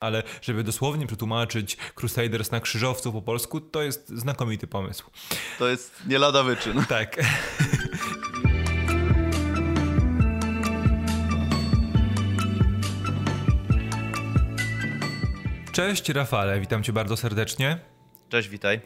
ale żeby dosłownie przetłumaczyć Crusaders na krzyżowców po polsku, to jest znakomity pomysł. To jest nie lada wyczyn. Tak. Cześć Rafale, witam cię bardzo serdecznie. Cześć, witaj.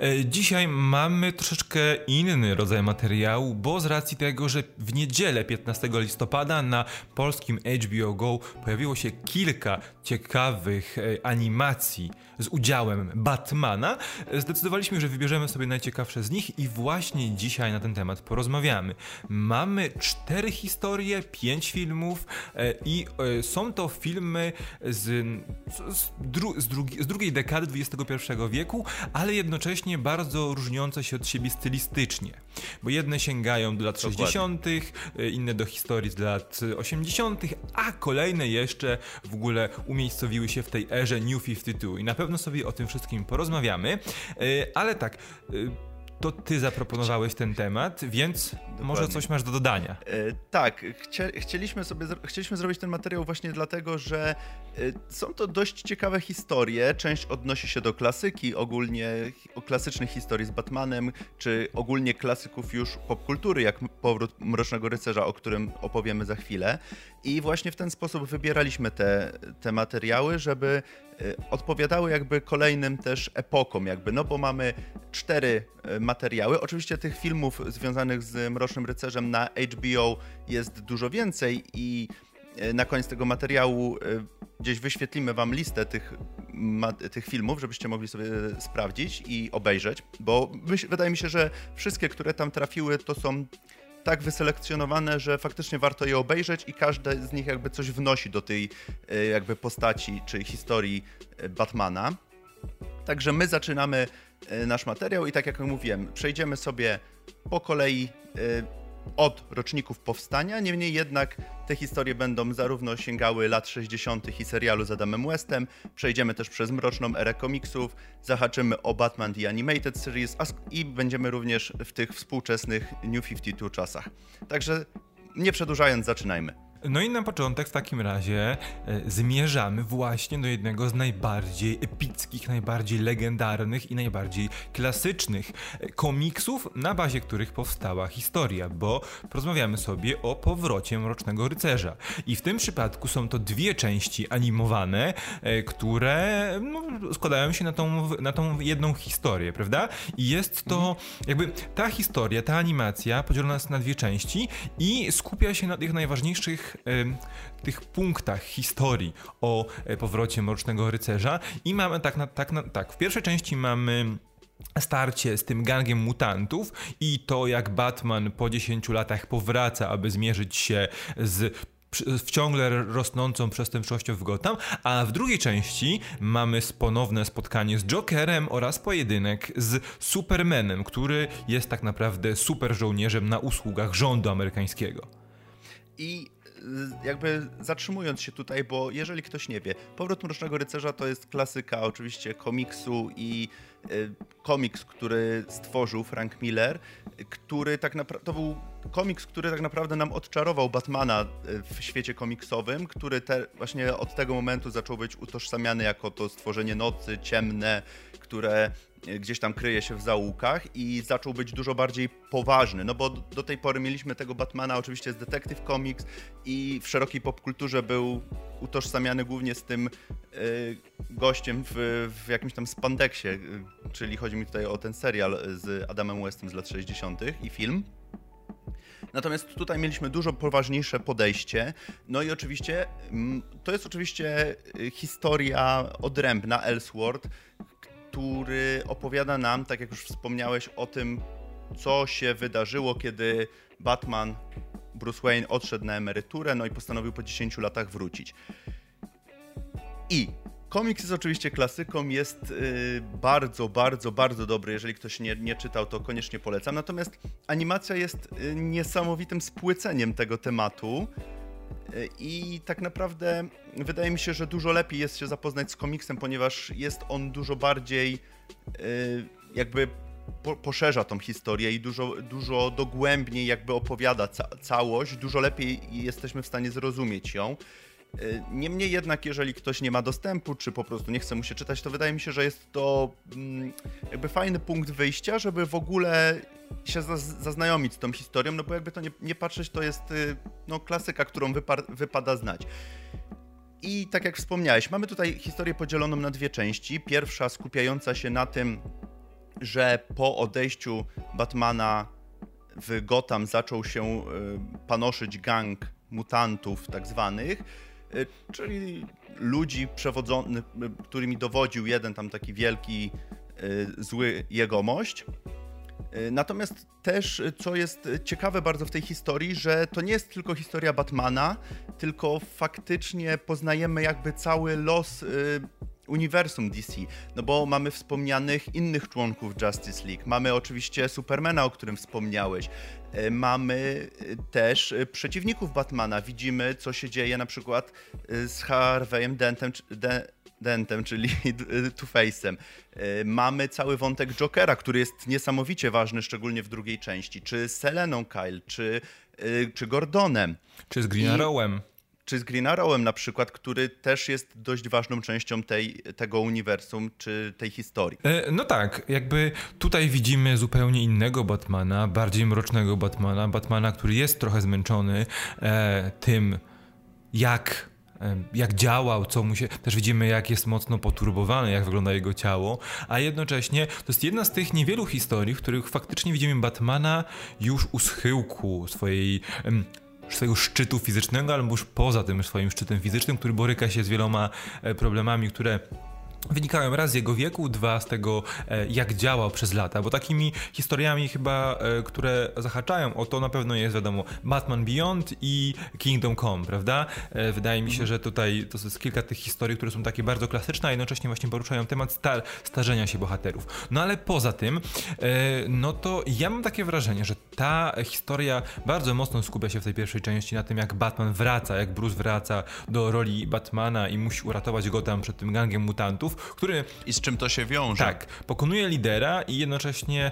E, dzisiaj mamy troszeczkę inny rodzaj materiału, bo z racji tego, że w niedzielę 15 listopada na polskim HBO Go pojawiło się kilka ciekawych e, animacji z udziałem Batmana, e, zdecydowaliśmy, że wybierzemy sobie najciekawsze z nich i właśnie dzisiaj na ten temat porozmawiamy. Mamy cztery historie, pięć filmów i są to filmy z, z, dru, z, drugi, z drugiej dekady XXI wieku, ale jednocześnie bardzo różniące się od siebie stylistycznie. Bo jedne sięgają do lat Dokładnie. 60., e, inne do historii z lat 80., a kolejne jeszcze w ogóle umiejscowiły się w tej erze New 52. I na pewno sobie o tym wszystkim porozmawiamy. E, ale tak e, to ty zaproponowałeś ten temat, więc Dokładnie. może coś masz do dodania. E, tak, chcie, chcieliśmy sobie chcieliśmy zrobić ten materiał właśnie dlatego, że e, są to dość ciekawe historie. Część odnosi się do klasyki, ogólnie klasycznych historii z Batmanem, czy ogólnie klasyków już popkultury, jak Powrót Mrocznego Rycerza, o którym opowiemy za chwilę. I właśnie w ten sposób wybieraliśmy te, te materiały, żeby e, odpowiadały jakby kolejnym też epokom, jakby, no bo mamy cztery e, materiały. Oczywiście tych filmów związanych z Mrocznym Rycerzem na HBO jest dużo więcej i e, na koniec tego materiału gdzieś wyświetlimy wam listę tych, tych filmów, żebyście mogli sobie sprawdzić i obejrzeć, bo wydaje mi się, że wszystkie, które tam trafiły, to są tak wyselekcjonowane, że faktycznie warto je obejrzeć i każde z nich jakby coś wnosi do tej e, jakby postaci czy historii e, Batmana. Także my zaczynamy e, nasz materiał i tak jak mówiłem, przejdziemy sobie po kolei od roczników powstania, niemniej jednak te historie będą zarówno sięgały lat 60. i serialu z Adamem Westem, przejdziemy też przez mroczną erę komiksów, zahaczymy o Batman The Animated Series i będziemy również w tych współczesnych New 52 czasach. Także nie przedłużając, zaczynajmy. No i na początek w takim razie e, zmierzamy właśnie do jednego z najbardziej epickich, najbardziej legendarnych i najbardziej klasycznych e, komiksów, na bazie których powstała historia, bo porozmawiamy sobie o powrocie Mrocznego Rycerza. I w tym przypadku są to dwie części animowane, e, które no, składają się na tą, na tą jedną historię, prawda? I jest to jakby ta historia, ta animacja podzielona jest na dwie części i skupia się na tych najważniejszych tych punktach historii o e, powrocie Mrocznego Rycerza i mamy tak, na, tak, tak w pierwszej części mamy starcie z tym gangiem mutantów i to jak Batman po 10 latach powraca, aby zmierzyć się z w ciągle rosnącą przestępczością w Gotham, a w drugiej części mamy ponowne spotkanie z Jokerem oraz pojedynek z Supermanem, który jest tak naprawdę super żołnierzem na usługach rządu amerykańskiego. I jakby zatrzymując się tutaj, bo jeżeli ktoś nie wie, Powrót Mrocznego Rycerza to jest klasyka oczywiście komiksu i y, komiks, który stworzył Frank Miller, który tak naprawdę, to był komiks, który tak naprawdę nam odczarował Batmana y, w świecie komiksowym, który te, właśnie od tego momentu zaczął być utożsamiany jako to stworzenie nocy, ciemne, które gdzieś tam kryje się w zaułkach i zaczął być dużo bardziej poważny, no bo do tej pory mieliśmy tego Batmana oczywiście z Detective Comics i w szerokiej popkulturze był utożsamiany głównie z tym y, gościem w, w, jakimś tam spandeksie, y, czyli chodzi mi tutaj o ten serial z Adamem Westem z lat 60. i film. Natomiast tutaj mieliśmy dużo poważniejsze podejście. No i oczywiście mm, to jest oczywiście historia odrębna Elseworld, który opowiada nam, tak jak już wspomniałeś, o tym, co się wydarzyło, kiedy Batman, Bruce Wayne odszedł na emeryturę, no i postanowił po 10 latach wrócić. I komiks jest oczywiście klasyką, jest yy, bardzo, bardzo, bardzo dobry. Jeżeli ktoś nie, nie czytał, to koniecznie polecam. Natomiast animacja jest yy, niesamowitym spłyceniem tego tematu. I tak naprawdę wydaje mi się, że dużo lepiej jest się zapoznać z komiksem, ponieważ jest on dużo bardziej y, jakby po, poszerza tą historię i dużo, dużo dogłębniej jakby opowiada ca całość, dużo lepiej jesteśmy w stanie zrozumieć ją. Niemniej jednak, jeżeli ktoś nie ma dostępu, czy po prostu nie chce mu się czytać, to wydaje mi się, że jest to mm, jakby fajny punkt wyjścia, żeby w ogóle się zaznajomić z tą historią, no bo jakby to nie, nie patrzeć, to jest y, no, klasyka, którą wypada znać. I tak jak wspomniałeś, mamy tutaj historię podzieloną na dwie części. Pierwsza skupiająca się na tym, że po odejściu Batmana w Gotham zaczął się y, panoszyć gang mutantów tak zwanych, czyli ludzi przewodzących, którymi dowodził jeden tam taki wielki, zły jegomość. Y, natomiast też, y, co jest ciekawe bardzo w tej historii, że to nie jest tylko historia Batmana, tylko faktycznie poznajemy jakby cały los y, uniwersum DC, no bo mamy wspomnianych innych członków Justice League, mamy oczywiście Supermana, o którym wspomniałeś, mamy też przeciwników Batmana, widzimy co się dzieje na przykład z Harveyem Dentem, De Dentem, czyli Two-Face'em. E, mamy cały wątek Jokera, który jest niesamowicie ważny, szczególnie w drugiej części. Czy z Seleną Kyle, czy, e, czy Gordonem. Czy z Green Arrowem. Czy z Green Arrowem na przykład, który też jest dość ważną częścią tej, tego uniwersum, czy tej historii. E, no tak, jakby tutaj widzimy zupełnie innego Batmana, bardziej mrocznego Batmana, Batmana, który jest trochę zmęczony e, tym, jak jak działał, co mu się. Też widzimy, jak jest mocno poturbowany, jak wygląda jego ciało, a jednocześnie to jest jedna z tych niewielu historii, w których faktycznie widzimy Batmana już u schyłku swojej swojego szczytu fizycznego, albo już poza tym swoim szczytem fizycznym, który boryka się z wieloma e, problemami, które wynikają raz z jego wieku, dwa z tego, e, jak działał przez lata, bo takimi historiami chyba, e, które zahaczają o to na pewno jest, wiadomo, Batman Beyond i Kingdom Come, prawda? E, wydaje mi się, że tutaj to jest kilka tych historii, które są takie bardzo klasyczne, a jednocześnie właśnie poruszają temat star starzenia się bohaterów. No ale poza tym, no to ja mam takie wrażenie, że ta historia bardzo mocno skupia się w tej pierwszej części na tym, jak Batman wraca, jak Bruce wraca do roli Batmana i musi uratować go tam przed tym gangiem mutantów, który... I z czym to się wiąże. Tak, pokonuje lidera i jednocześnie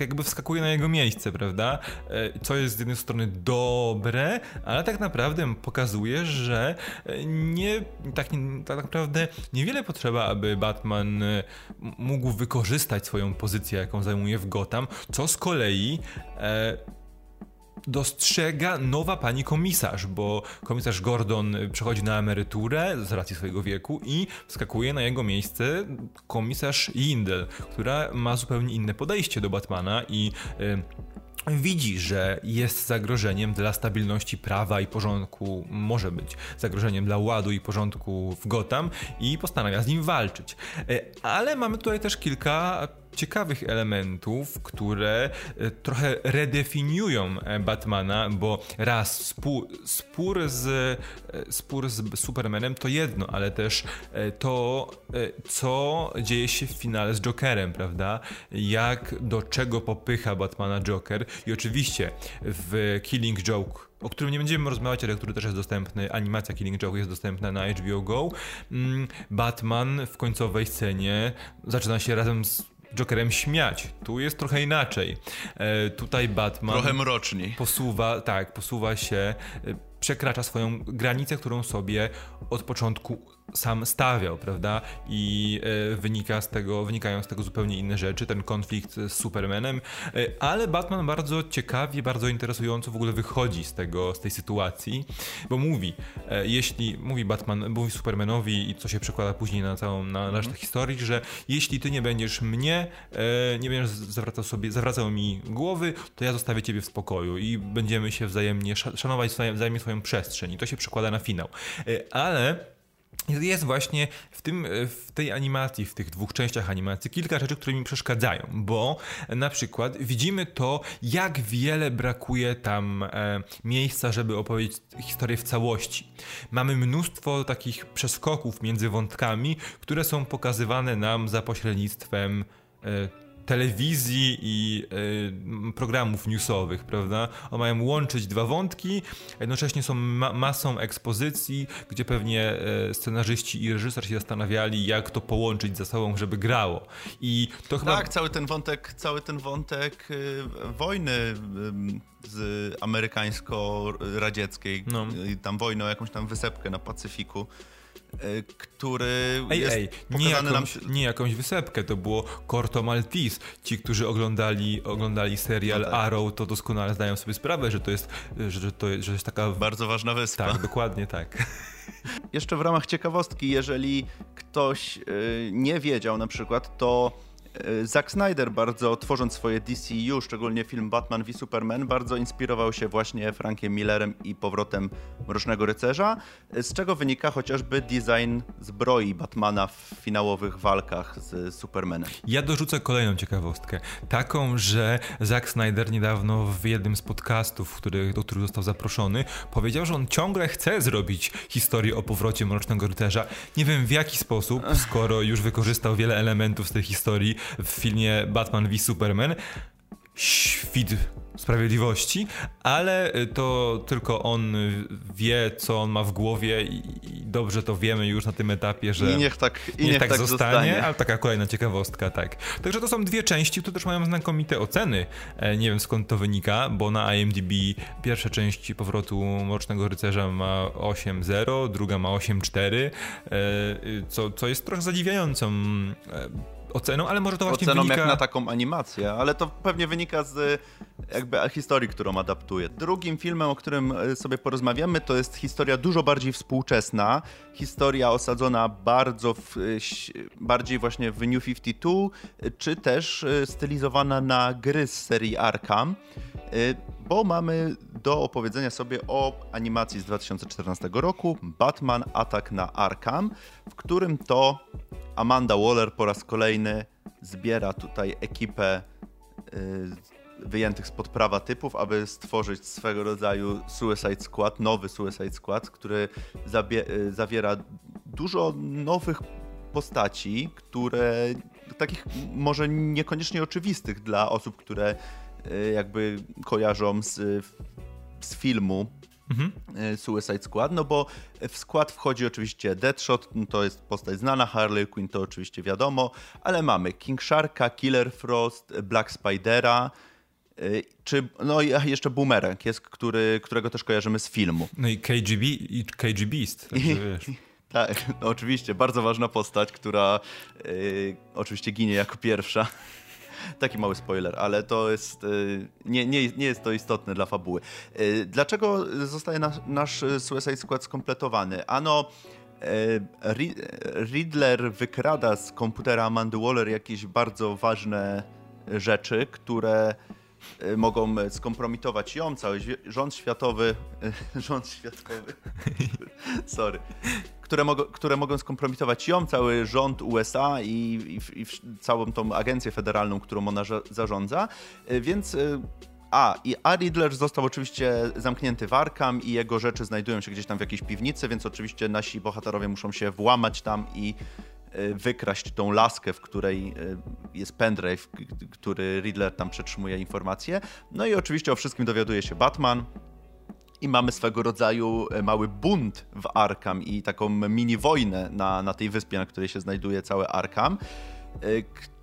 jakby wskakuje na jego miejsce, prawda? E, co jest z jednej strony dobre, ale tak naprawdę pokazuje, że e, nie, tak, tak naprawdę niewiele potrzeba, aby Batman e, mógł wykorzystać swoją pozycję, jaką zajmuje w Gotham, co z kolei e, dostrzega nowa pani komisarz, bo komisarz Gordon przechodzi na emeryturę z racji swojego wieku i wskakuje na jego miejsce komisarz Yindel, która ma zupełnie inne podejście do Batmana i widzi, że jest zagrożeniem dla stabilności prawa i porządku, może być zagrożeniem dla ładu i porządku w Gotham i postanawia z nim walczyć. E, ale mamy tutaj też kilka ciekawych elementów, które e, trochę redefiniują e, Batmana, bo raz spór, spór, z, e, spór z Supermanem to jedno, ale też to, co dzieje się w finale z Jokerem, prawda? Jak, do czego popycha Batmana Joker i oczywiście w Killing Joke o którym nie będziemy rozmawiać, ale który też jest dostępny, animacja Killing Joke jest dostępna na HBO Go. Mm, Batman w końcowej scenie zaczyna się razem z Jokerem śmiać. Tu jest trochę inaczej. E, tutaj Batman. Trochę mroczniej. Posuwa, tak, posuwa się, e, przekracza swoją granicę, którą sobie od początku sam stawiał, prawda? I e, wynika z tego, wynikają z tego zupełnie inne rzeczy, ten konflikt z Supermanem, e, ale Batman bardzo ciekawie, bardzo interesująco w ogóle wychodzi z tego, z tej sytuacji, bo mówi, e, jeśli, mówi Batman, mówi Supermanowi i co się przekłada później na całą, na resztę mm. historii, że jeśli ty nie będziesz mnie, nie będziesz zawracał sobie, zawracał mi głowy, to ja zostawię ciebie w spokoju i będziemy się wzajemnie szanować wzajemnie swoją przestrzeń i to się przekłada na finał. Ale jest właśnie w, tym, w tej animacji, w tych dwóch częściach animacji kilka rzeczy, które mi przeszkadzają, bo na przykład widzimy to, jak wiele brakuje tam e, miejsca, żeby opowiedzieć historię w całości. Mamy mnóstwo takich przeskoków między wątkami, które są pokazywane nam za pośrednictwem e, telewizji i y, programów newsowych, prawda? One mają łączyć dwa wątki, jednocześnie są ma masą ekspozycji, gdzie pewnie y, scenarzyści i reżyser się zastanawiali, jak to połączyć ze sobą, żeby grało. I to chyba... Tak, cały ten wątek, cały ten wątek y, wojny z amerykańsko-radzieckiej, no. tam wojny o jakąś tam wysepkę na Pacyfiku, który ej, jest ej, nie jakąś, nam... nie jakąś wysepkę, to było Corto Maltese. Ci, którzy oglądali, oglądali serial no tak. Arrow, to doskonale zdają sobie sprawę, że to jest, że to jest, że jest taka... Bardzo ważna wyspa. Tak, dokładnie tak. Jeszcze w ramach ciekawostki, jeżeli ktoś y, nie wiedział na przykład, to E, Zack Snyder bardzo, tworząc swoje DCU, szczególnie film Batman v Superman, bardzo inspirował się właśnie Frankiem Millerem i powrotem Mrocznego Rycerza, e, z czego wynika chociażby design zbroi Batmana w finałowych walkach z Supermanem. Ja dorzucę kolejną ciekawostkę. Taką, że Zack Snyder niedawno w jednym z podcastów, który, do których został zaproszony, powiedział, że on ciągle chce zrobić historię o powrocie Mrocznego Rycerza. Nie wiem w jaki sposób, skoro już wykorzystał wiele elementów z tej historii, w filmie Batman v Superman. Świt sprawiedliwości, ale y, to tylko on wie, co on ma w głowie i, dobrze to wiemy już na tym etapie, że I niech tak, i niech niech tak, tak zostanie, zostanie, ale taka kolejna ciekawostka, tak. Także to są dwie części, które też mają znakomite oceny. E, nie wiem skąd to wynika, bo na IMDb pierwsza część powrotu Mrocznego Rycerza ma 8.0, druga ma 8.4, e, y, co, co jest trochę zadziwiającą e, oceną, ale może to właśnie oceną wynika... jak na taką animację, ale to pewnie wynika z jakby historii, którą adaptuje. Drugim filmem, o którym e, sobie porozmawiamy, to jest historia dużo bardziej współczesna, historia osadzona bardzo w, bardziej właśnie w New 52, czy też e, stylizowana na gry z serii Arkham, e, bo mamy do opowiedzenia sobie o animacji z 2014 roku Batman Atak na Arkham, w którym to Amanda Waller po raz kolejny zbiera tutaj ekipę y, wyjętych spod prawa typów, aby stworzyć swego rodzaju Suicide Squad, nowy Suicide Squad, który y, zawiera dużo nowych postaci, które takich może niekoniecznie oczywistych dla osób, które y, jakby kojarzą z, z filmu mhm. E, Suicide Squad, no bo w skład wchodzi oczywiście Deadshot, no to jest postać znana, Harley Quinn to oczywiście wiadomo, ale mamy King Sharka, Killer Frost, Black Spidera, e, czy, no i jeszcze Boomerang jest, który, którego też kojarzymy z filmu. No i KGB i KG Beast, także wiesz. tak, no oczywiście, bardzo ważna postać, która y, oczywiście ginie jako pierwsza. Taki mały spoiler, ale to jest. Y, nie, nie, nie jest to istotne dla fabuły. Y, dlaczego zostaje nasz, nasz Suicide Squad skompletowany? Ano. Y, Riddler wykrada z komputera Amandy Waller jakieś bardzo ważne rzeczy, które mogą skompromitować ją, cały rząd światowy, rząd światowy, sorry, które, mogą, które mogą skompromitować ją, cały rząd USA i, i, i całą tą agencję federalną, którą ona zarządza. Więc a, i A. Został oczywiście zamknięty w i jego rzeczy znajdują się gdzieś tam w jakiejś piwnicy, więc oczywiście nasi bohaterowie muszą się włamać tam i wykraść tą laskę, w której jest pendrive, który Riddler tam przetrzymuje informacje. No i oczywiście o wszystkim dowiaduje się Batman, i mamy swego rodzaju e, mały bunt w Arkham i taką mini wojnę na, na tej wyspie, na której się znajduje całe Arkham, e,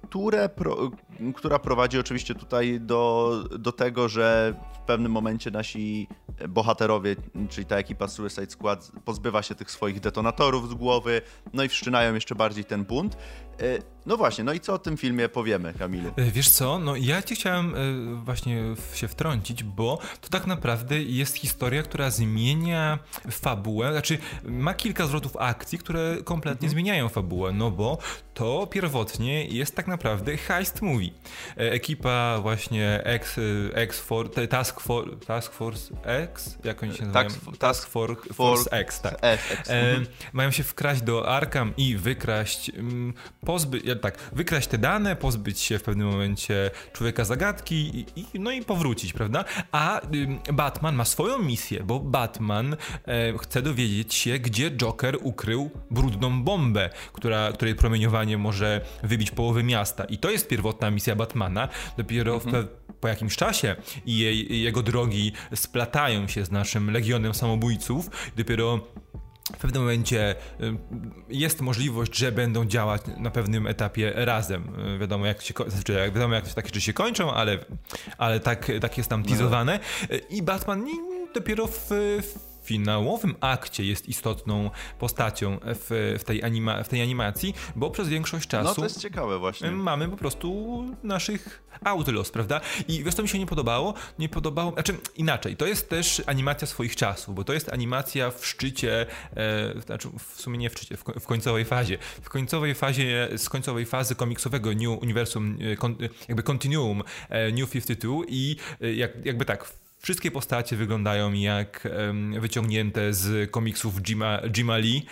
które pro, która prowadzi oczywiście tutaj do, do tego, że w pewnym momencie nasi bohaterowie, czyli ta ekipa Suicide Squad, pozbywa się tych swoich detonatorów z głowy, no i wszczynają jeszcze bardziej ten bunt. E, no właśnie, no i co o tym filmie powiemy, Kamilu? E, wiesz co, no ja ci chciałem e, właśnie się wtrącić, bo to tak naprawdę jest historia, która zmienia fabułę, znaczy ma kilka zwrotów akcji, które kompletnie mhm. zmieniają fabułę, no bo to pierwotnie jest tak naprawdę heist movie. Ekipa właśnie X, X for, Task, for, Task Force X, jak oni się nazywają? Task, task Force, Force X, tak. X. E, mają się wkraść do Arkham i wykraść mm, pozbyć, tak, wykraść te dane, pozbyć się w pewnym momencie człowieka zagadki i, i no i powrócić, prawda? A Batman ma swoją misję, bo Batman e, chce dowiedzieć się, gdzie Joker ukrył brudną bombę, która, której promieniowanie może wybić połowę miasta miasta. I to jest pierwotna misja Batmana. Dopiero mhm. w, po jakimś czasie jej, jego drogi splatają się z naszym legionem samobójców. Dopiero w pewnym momencie y, jest możliwość, że będą działać na pewnym etapie razem. Y, wiadomo, jak się, znaczy, wiadomo, jak takie rzeczy się kończą, ale, ale tak, tak jest tam no. teasowane. Y, I Batman dopiero w, w finałowym akcie jest istotną postacią w, w, tej, anima, w tej animacji, bo przez większość czasu. No to jest ciekawe właśnie. Mamy po prostu naszych Outlaws, prawda? I wiesz, co mi się nie podobało? Nie podobało, znaczy inaczej, to jest też animacja swoich czasów, bo to jest animacja w szczycie, e, znaczy w sumie nie w szczycie, w, w, końcowej fazie. W końcowej fazie, z końcowej fazy komiksowego New Universum, e, kon, jakby Continuum e, New 52 i e, jak, jakby tak, Wszystkie postacie wyglądają jak um, wyciągnięte z komiksów Jima, Jima Lee.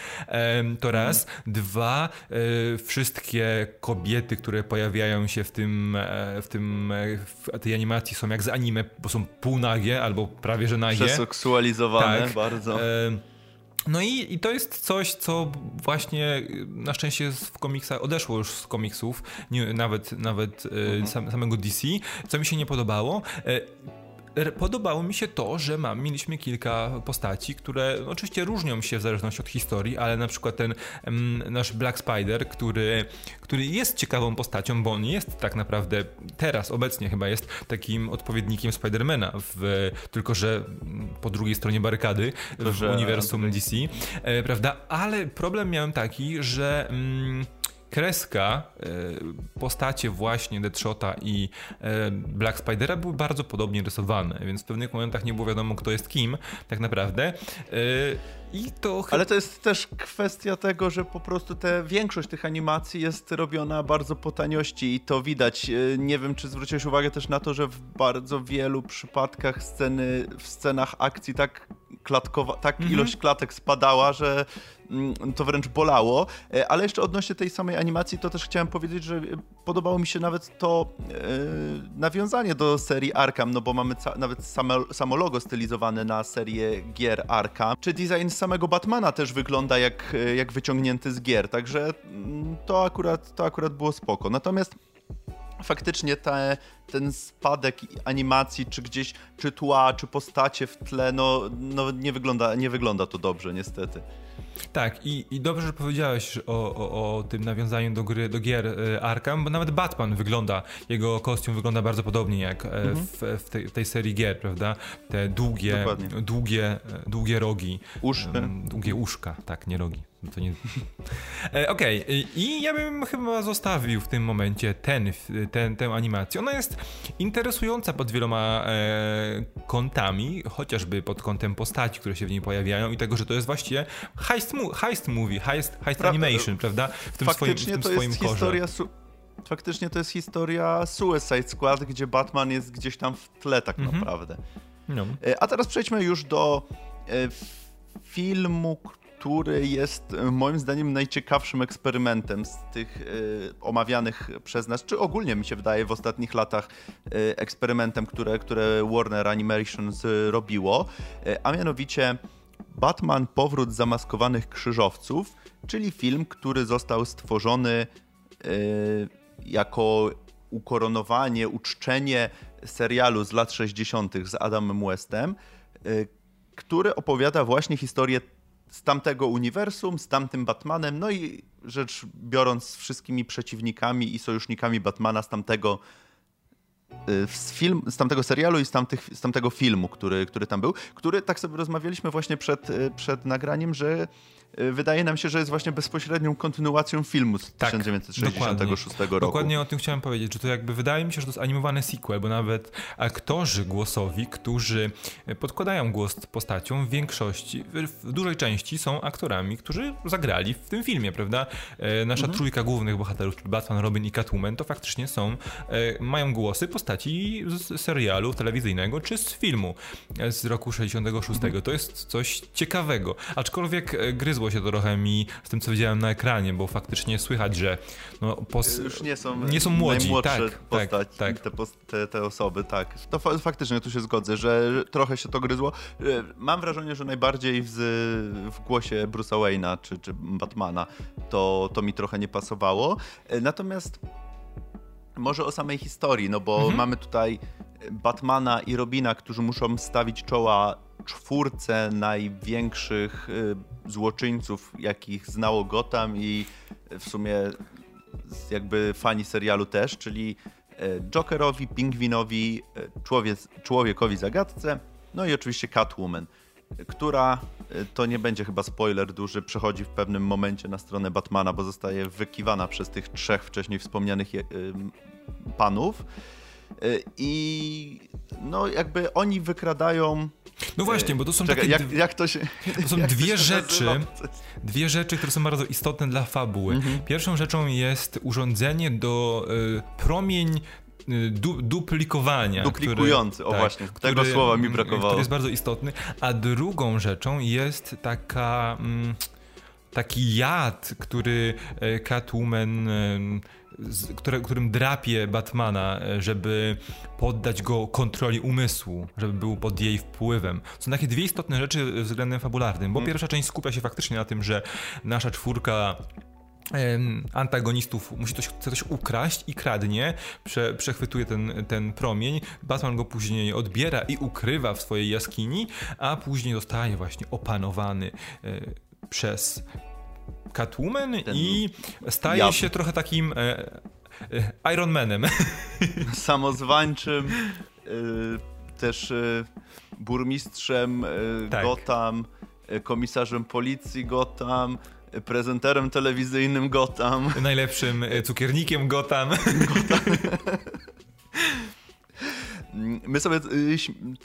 Um, to raz. Mhm. Dwa, e, wszystkie kobiety, które pojawiają się w tym, e, w tym e, w tej animacji są jak z anime, bo są półnagie albo prawie że nagie. Przeseksualizowane tak. bardzo. No i, i to jest coś, co właśnie na szczęście w komiksach odeszło już z komiksów, nie, nawet, nawet mhm. sam, samego DC, co mi się nie podobało podobało mi się to, że mam, mieliśmy kilka postaci, które oczywiście różnią się w zależności od historii, ale na przykład ten nasz Black Spider, który, który jest ciekawą postacią, bo on jest tak naprawdę teraz, obecnie chyba jest takim odpowiednikiem Spidermana, w, tylko że po drugiej stronie barykady w uniwersum DC, e, prawda? Ale problem miałem taki, że... Mm, kreska, e, postacie właśnie Deadshota i e, Black Spidera były bardzo podobnie rysowane, więc w pewnych momentach nie było wiadomo, kto jest kim tak naprawdę. E, I to... Ale to jest też kwestia tego, że po prostu te, większość tych animacji jest robiona bardzo po taniości i to widać. Nie wiem, czy zwróciłeś uwagę też na to, że w bardzo wielu przypadkach sceny, w scenach akcji tak klatkowa, tak -hmm. ilość klatek spadała, że Mm, to wręcz bolało. E, ale jeszcze odnośnie tej samej animacji, to też chciałem powiedzieć, że podobało mi się nawet to e, nawiązanie do serii Arkham, no bo mamy nawet same, samo logo stylizowane na serię gier Arkham. Czy design samego Batmana też wygląda jak, e, jak wyciągnięty z gier, także mm, to akurat, to akurat było spoko. Natomiast faktycznie te, ten spadek animacji, czy gdzieś, czy tła, czy postacie w tle, no, no nie, wygląda, nie wygląda to dobrze, niestety. Tak, i, i dobrze, że powiedziałeś o, o, o, tym nawiązaniu do gry, do gier e, Arkham, bo nawet Batman wygląda, jego kostium wygląda bardzo podobnie jak e, mhm. w, w, tej, tej, serii gier, prawda? Te długie, długie, e, długie rogi. Uszka. Długie uszka, tak, nie rogi. No to nie... Okej, okay. i ja bym chyba zostawił w tym momencie ten, ten, tę animację. Ona jest interesująca pod wieloma e, kątami, chociażby pod kątem postaci, które się w niej pojawiają i tego, że to jest właściwie heist, mu heist movie, heist, heist animation, prawda? W tym Faktycznie swoim, w tym to swoim jest korze. historia faktycznie to jest historia Suicide Squad, gdzie Batman jest gdzieś tam w tle tak -hmm. naprawdę. No. E, a teraz przejdźmy już do e, filmu, który jest e, moim zdaniem najciekawszym eksperymentem z tych y, omawianych przez nas, czy ogólnie mi się wydaje w ostatnich latach y, eksperymentem, które, które Warner Animation robiło, y, a mianowicie Batman Powrót zamaskowanych krzyżowców, czyli film, który został stworzony jako ukoronowanie, uczczenie serialu z lat 60. z Adamem Westem, który opowiada właśnie historię z tamtego uniwersum, z tamtym Batmanem, no i rzecz biorąc z wszystkimi przeciwnikami i sojusznikami Batmana z tamtego z, film, z tamtego serialu i z, tamtych, z tamtego filmu, który, który tam był, który tak sobie rozmawialiśmy właśnie przed, y, przed nagraniem, że Y, wydaje nam się, że jest właśnie bezpośrednią kontynuacją filmu z tak, 1966 dokładnie. roku. Dokładnie o tym chciałem powiedzieć, że to jakby wydaje mi się, że to jest animowany sequel, bo nawet aktorzy głosowi, którzy podkładają głos postaciom w większości, w dużej części są aktorami, którzy zagrali w tym filmie, prawda? E, nasza mhm. trójka głównych bohaterów, czyli Batman, Robin i Catwoman, to faktycznie są, e, mają głosy postaci z serialu telewizyjnego czy z filmu e, z roku 66. Mhm. To jest coś ciekawego, aczkolwiek gryzło się to trochę mi z tym, co widziałem na ekranie, bo faktycznie słychać, że no, pos... już nie są, nie są młodzi. Tak, postać, tak, tak. Te, te, te, osoby, tak. To faktycznie tu się zgodzę, że trochę się to gryzło. E, mam wrażenie, że najbardziej w, w głosie Bruce'a Wayne'a czy, czy Batmana to, to mi trochę nie pasowało. E, natomiast może o samej historii, no bo mhm. mamy tutaj Batmana i Robina, którzy muszą stawić czoła czwórce największych y, złoczyńców, jakich znało Gotham i w sumie jakby fani serialu też, czyli Jokerowi, Pingwinowi, człowiek, człowiekowi zagadce, no i oczywiście Catwoman, która, to nie będzie chyba spoiler duży, przechodzi w pewnym momencie na stronę Batmana, bo zostaje wykiwana przez tych trzech wcześniej wspomnianych panów. I no jakby oni wykradają no właśnie, bo to są Czekaj, takie... Jak, jak to się... To są dwie rzeczy, dwie rzeczy, które są bardzo istotne dla fabuły. Mhm. Pierwszą rzeczą jest urządzenie do y, promień y, du, duplikowania. Duplikujący, który, o tak, właśnie, tego który, słowa mi brakowało. Który jest bardzo istotny. A drugą rzeczą jest taka... Mm, taki jad, który e, Catwoman z, które, którym drapie Batmana, e, żeby poddać go kontroli umysłu, żeby był pod jej wpływem. Są takie dwie istotne rzeczy względem fabularnym, bo mm. pierwsza część skupia się faktycznie na tym, że nasza czwórka antagonistów musi coś, chce coś ukraść i kradnie, prze, przechwytuje ten, ten promień, Batman go później odbiera i ukrywa w swojej jaskini, a później zostaje właśnie opanowany e, przez Catwoman Ten i staje jab. się trochę takim e, e, Iron Manem. Samozwańczym, e, też burmistrzem tak. Gotham, komisarzem policji Gotham, prezenterem telewizyjnym Gotham. Najlepszym cukiernikiem Gotham. Gotham. My sobie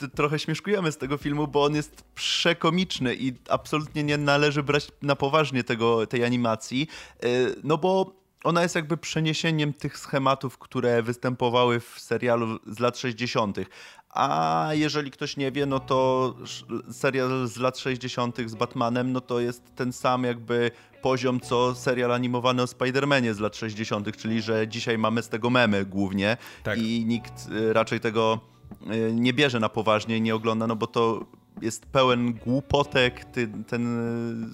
y, trochę śmieszkujemy z tego filmu, bo on jest przekomiczny i absolutnie nie należy brać na poważnie tego, tej animacji, y, no bo ona jest jakby przeniesieniem tych schematów, które występowały w serialu z lat 60. A jeżeli ktoś nie wie, no to serial z lat 60. z Batmanem, no to jest ten sam jakby poziom, co serial animowany o Spider-Manie z lat 60., czyli że dzisiaj mamy z tego memy głównie tak. i nikt y, raczej tego y, nie bierze na poważnie, nie ogląda, no bo to jest pełen głupotek, ten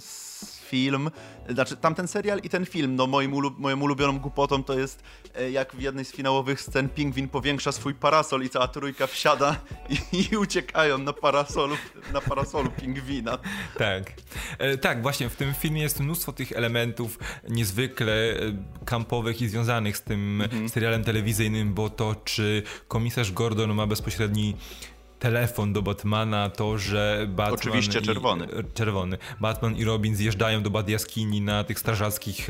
film, znaczy tamten serial i ten film, no moim ulub moją ulubioną głupotą to jest e, jak w jednej z finałowych scen pingwin powiększa swój parasol i cała trójka wsiada i, i uciekają na parasolu, na parasolu pingwina. Tak. E, tak, właśnie w tym filmie jest mnóstwo tych elementów niezwykle e, kampowych i związanych z tym mhm. serialem telewizyjnym, bo to czy komisarz Gordon ma bezpośredni telefon do Batmana, to, że Batman. Oczywiście czerwony. I, czerwony. Batman i Robin zjeżdżają do Bad Jaskini na tych strażackich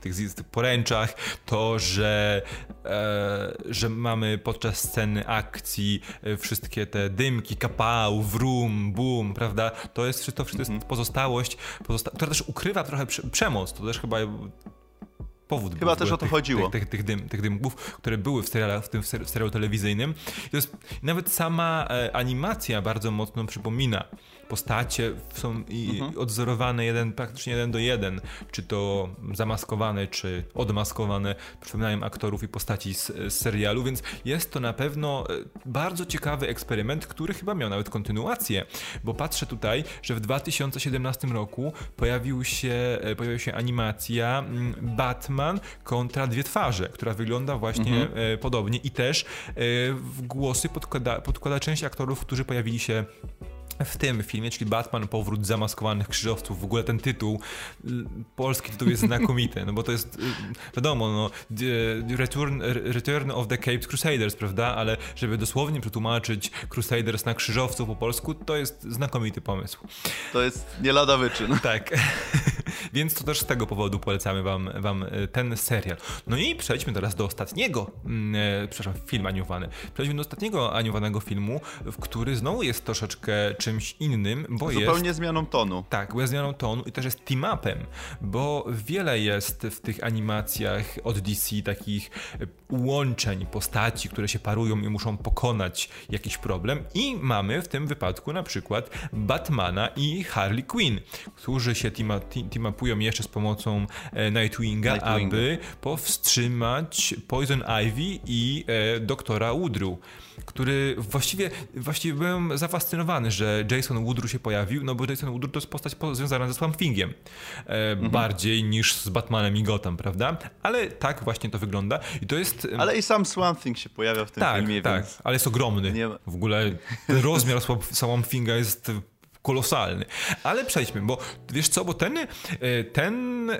tych, tych poręczach, to, że, e, że mamy podczas sceny akcji e, wszystkie te dymki, kapał, wrum, boom, prawda? To jest, to wszystko jest mhm. pozostałość, pozosta która też ukrywa trochę przemoc. To też chyba powód. Chyba też o to tych, chodziło. Tych, tych, tych, dym, tych dymków, które były w, serialu, w tym serialu telewizyjnym. To jest, nawet sama e, animacja bardzo mocno przypomina postacie są i mhm. odzorowane jeden, praktycznie jeden do jeden, czy to zamaskowane, czy odmaskowane, przypominają aktorów i postaci z, z serialu, więc jest to na pewno e, bardzo ciekawy eksperyment, który chyba miał nawet kontynuację, bo patrzę tutaj, że w 2017 roku pojawił się, e, pojawiła się animacja mm, Batman kontra dwie twarze, która wygląda właśnie mhm. E, podobnie i też w głosy podkłada, podkłada część aktorów, którzy pojawili się w tym filmie, czyli Batman, powrót zamaskowanych krzyżowców, w ogóle ten tytuł, polski tytuł jest znakomity, no bo to jest, y, wiadomo, no, Return, Return of the Caped Crusaders, prawda, ale żeby dosłownie przetłumaczyć Crusaders na krzyżowców po polsku, to jest znakomity pomysł. To jest nie lada wyczyn. Tak, więc to też z tego powodu polecamy wam, wam y, ten serial. No i przejdźmy teraz do ostatniego, e, przepraszam, film animowany. Przejdźmy do ostatniego animowanego filmu, w który znowu jest troszeczkę czymś innym, bo Zupełnie jest... Zupełnie zmianą tonu. Tak, bo zmianą tonu i też jest team-upem, bo wiele jest w tych animacjach od DC takich łączeń postaci, które się parują i muszą pokonać jakiś problem i mamy w tym wypadku na przykład Batmana i Harley Quinn, którzy się team, mapują jeszcze z pomocą e, Nightwinga, Nightwinga. aby powstrzymać Poison Ivy i e, doktora Woodru który właściwie, właściwie byłem zafascynowany, że Jason Woodru się pojawił, no bo Jason Woodru to jest postać związana ze Swamp Thingiem. E, mhm. Bardziej niż z Batmanem i Gotham, prawda? Ale tak właśnie to wygląda i to jest... Ale i sam Swamp Thing się pojawia w tym tak, filmie, Tak, więc... ale jest ogromny. Nie... W ogóle rozmiar Swamp Thinga jest kolosalny. Ale przejdźmy, bo wiesz co, bo ten, e, ten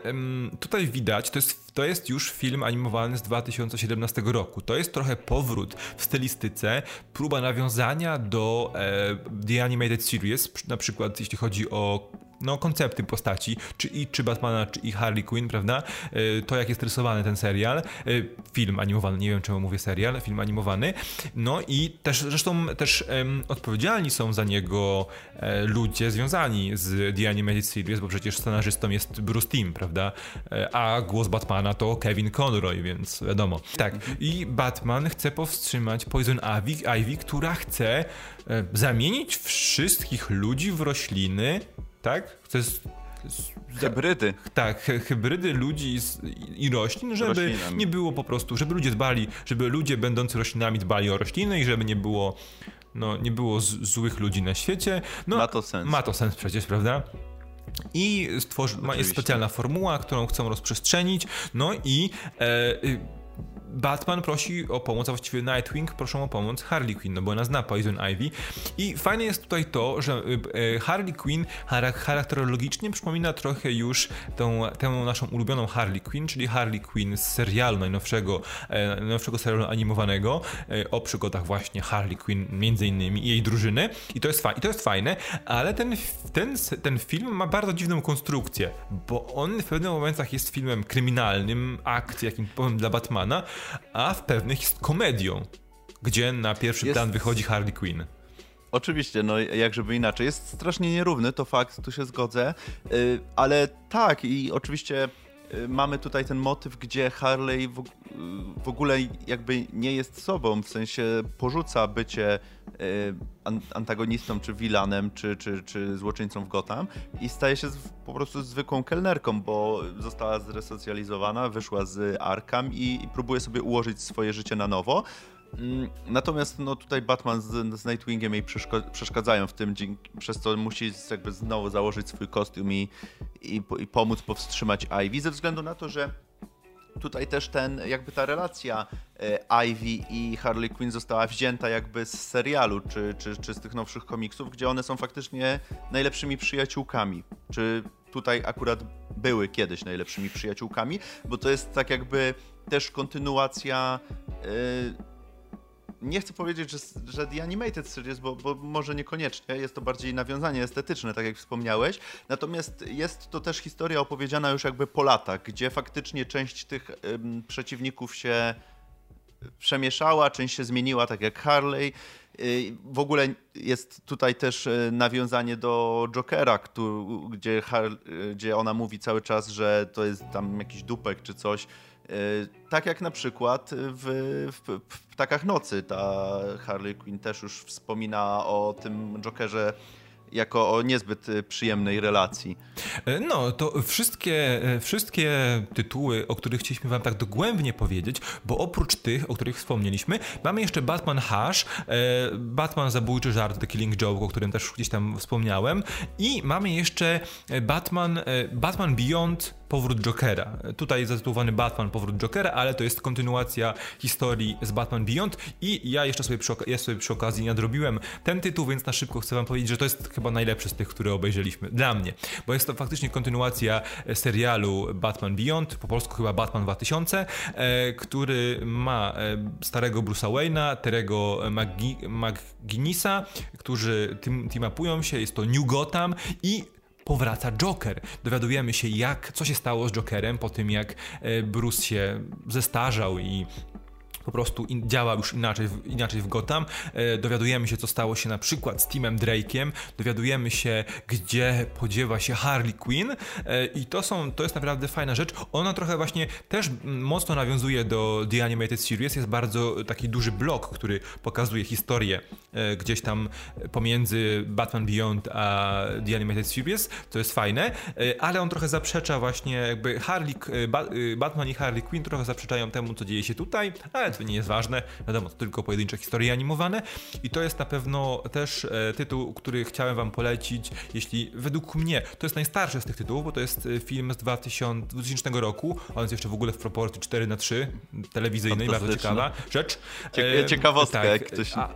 tutaj widać, to jest, to jest już film animowany z 2017 roku. To jest trochę powrót w stylistyce, próba nawiązania do e, The Animated Series, na przykład jeśli chodzi o no, koncepty postaci, czy i czy Batmana, czy i Harley Quinn, prawda? E, to, jak jest rysowany ten serial, e, film animowany, nie wiem czemu mówię serial, film animowany. No i też, zresztą też um, odpowiedzialni są za niego e, ludzie związani z The Animated Series, bo przecież scenarzystą jest Bruce Timm, prawda? A głos Batmana to Kevin Conroy, więc wiadomo. Tak, i Batman chce powstrzymać Poison Ivy, Ivy która chce zamienić wszystkich ludzi w rośliny tak? To jest Hybrydy. Tak, hybrydy ludzi i roślin, żeby nie było po prostu, żeby ludzie dbali, żeby ludzie będący roślinami dbali o rośliny i żeby nie było, no, nie było z, złych ludzi na świecie. No, ma to sens. Ma to sens przecież, prawda? I stworzy, ma, jest specjalna formuła, którą chcą rozprzestrzenić, no i e, Batman prosi o pomoc, a właściwie Nightwing proszą o pomoc Harley Quinn, no bo ona zna Poison Ivy. I fajne jest tutaj to, że e, Harley Quinn charakterologicznie przypomina trochę już tą, tę naszą ulubioną Harley Quinn, czyli Harley Quinn z serialu najnowszego, e, najnowszego serialu animowanego e, o przygodach właśnie Harley Quinn między innymi i jej drużyny. I to jest, fa- i to jest fajne, ale ten, ten, ten film ma bardzo dziwną konstrukcję, bo on w pewnych momentach jest filmem kryminalnym, akcji, jakim powiem dla Batmana, a w pewnych jest komedią, gdzie na pierwszy jest... plan wychodzi Harley Quinn. Oczywiście, no jak żeby inaczej. Jest strasznie nierówny, to fakt, tu się zgodzę, yy, ale tak i oczywiście yy, mamy tutaj ten motyw, gdzie Harley w, yy, w, ogóle jakby nie jest sobą, w sensie porzuca bycie y, antagonistą, czy vilanem, czy, czy, czy złoczyńcą w Gotham i staje się po prostu zwykłą kelnerką, bo została zresocjalizowana, wyszła z Arkham i, próbuje sobie ułożyć swoje życie na nowo. Mm, natomiast no, tutaj Batman z, z Nightwingiem jej przeszkadzają w tym, przez co musi jakby znowu założyć swój kostium i, i, i pomóc powstrzymać Ivy, ze względu na to, że tutaj też ten, jakby ta relacja e, Ivy i Harley Quinn została wzięta jakby z serialu, czy, czy, czy z tych nowszych komiksów, gdzie one są faktycznie najlepszymi przyjaciółkami. Czy tutaj akurat były kiedyś najlepszymi przyjaciółkami, bo to jest tak jakby też kontynuacja yy, nie chcę powiedzieć, że, że The Animated Series, bo, bo może niekoniecznie, jest to bardziej nawiązanie estetyczne, tak jak wspomniałeś, natomiast jest to też historia opowiedziana już jakby po latach, gdzie faktycznie część tych ym, przeciwników się przemieszała, część się zmieniła, tak jak Harley. Y, w ogóle jest tutaj też y, nawiązanie do Jokera, gdzie, gdzie ona mówi cały czas, że to jest tam jakiś dupek czy coś. Y, tak jak na przykład w, w, Ptakach Nocy ta Harley Quinn też już wspomina o tym Jokerze jako o niezbyt przyjemnej relacji. E, no, to wszystkie, e, wszystkie tytuły, o których chcieliśmy wam tak dogłębnie powiedzieć, bo oprócz tych, o których wspomnieliśmy, mamy jeszcze Batman Hush, e, Batman Zabójczy Żart, The Killing Joke, o którym też gdzieś tam wspomniałem i mamy jeszcze Batman, Batman Beyond Powrót Jokera. Tutaj zatytułowany Batman Powrót Jokera, ale to jest kontynuacja historii z Batman Beyond i ja jeszcze sobie przy, ja sobie przy okazji nadrobiłem ten tytuł, więc na szybko chcę wam powiedzieć, że to jest chyba najlepszy z tych, które obejrzeliśmy. Dla mnie, bo jest to faktycznie kontynuacja serialu Batman Beyond, po polsku chyba Batman 2000, e, który ma e, starego Bruce'a Wayne'a, Terego McGuinnessa, którzy team, team się, jest to New Gotham i powraca Joker. Dowiadujemy się, jak, co się stało z Jokerem po tym, jak e, Bruce się zestarzał i po prostu in, działa już inaczej, inaczej w Gotham. E, dowiadujemy się, co stało się na przykład z Timem Drake'iem, dowiadujemy się, gdzie podziewa się Harley Quinn. E, i to, są, to jest naprawdę fajna rzecz. Ona trochę właśnie też mocno nawiązuje do The Animated Series, jest bardzo taki duży blok, który pokazuje historię e, gdzieś tam pomiędzy Batman Beyond a The Animated Series, to jest fajne, e, ale on trochę zaprzecza właśnie jakby Harley, e, ba, e, Batman i Harley Quinn trochę zaprzeczają temu, co dzieje się tutaj, ale to nie jest ważne, wiadomo, to tylko pojedyncze historie animowane. I to jest na pewno też e, tytuł, który chciałem wam polecić, jeśli według mnie, to jest najstarszy z tych tytułów, bo to jest film z 2000, 2000 roku, on jest jeszcze w ogóle w proporcji 4 na 3 telewizyjnej, bardzo ciekawa rzecz. Cie ciekawostka, tak, jak ktoś... A,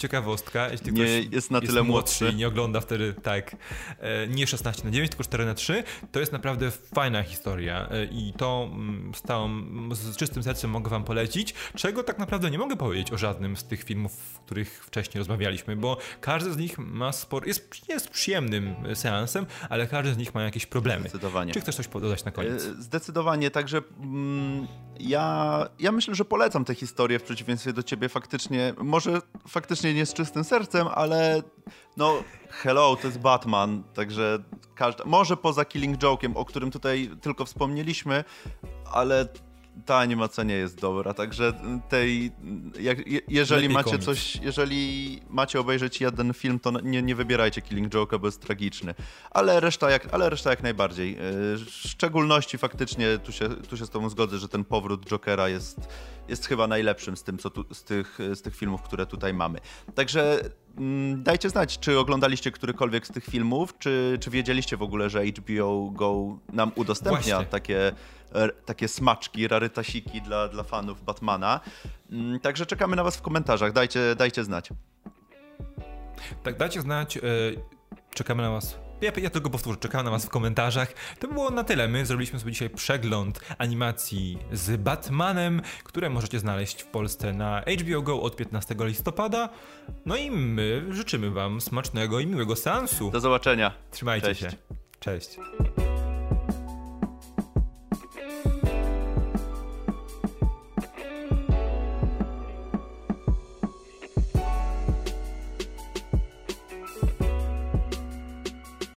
ciekawostka, jeśli nie ktoś jest na tyle jest młodszy i nie ogląda wtedy, tak, nie 16 na 9, tylko 4 na 3, to jest naprawdę fajna historia i to z całym, z czystym sercem mogę wam polecić, czego tak naprawdę nie mogę powiedzieć o żadnym z tych filmów, w których wcześniej rozmawialiśmy, bo każdy z nich ma sporo, jest, jest przyjemnym seansem, ale każdy z nich ma jakieś problemy. Zdecydowanie. Czy chcesz coś dodać na koniec? E, zdecydowanie, także mm, ja, ja myślę, że polecam tę historię w przeciwieństwie do ciebie faktycznie, może faktycznie nie z czystym sercem, ale no hello, to jest Batman, także każda, może poza Killing Joke'iem, o którym tutaj tylko wspomnieliśmy, ale ta animacja nie jest dobra, także tej, jak, jeżeli Lepiej macie coś, jeżeli macie obejrzeć jeden film, to nie, nie wybierajcie Killing Joke'a, bo jest tragiczny, ale reszta jak, ale reszta jak najbardziej. E, w szczególności faktycznie, tu się, tu się z tobą zgodzę, że ten powrót Jokera jest, jest chyba najlepszym z, tym, co tu, z, tych, z tych filmów, które tutaj mamy. Także mm, dajcie znać, czy oglądaliście którykolwiek z tych filmów, czy, czy wiedzieliście w ogóle, że HBO Go nam udostępnia Właśnie. takie takie smaczki, rarytasiki dla, dla fanów Batmana. Mm, także czekamy na was w komentarzach, dajcie, dajcie znać. Tak, dajcie znać, e, czekamy na was ja, ja, tylko powtórzę, czekam na Was w komentarzach. To było na tyle. My zrobiliśmy sobie dzisiaj przegląd animacji z Batmanem, które możecie znaleźć w Polsce na HBO Go od 15 listopada. No i my życzymy Wam smacznego i miłego seansu. Do zobaczenia. Trzymajcie Cześć. się. Cześć.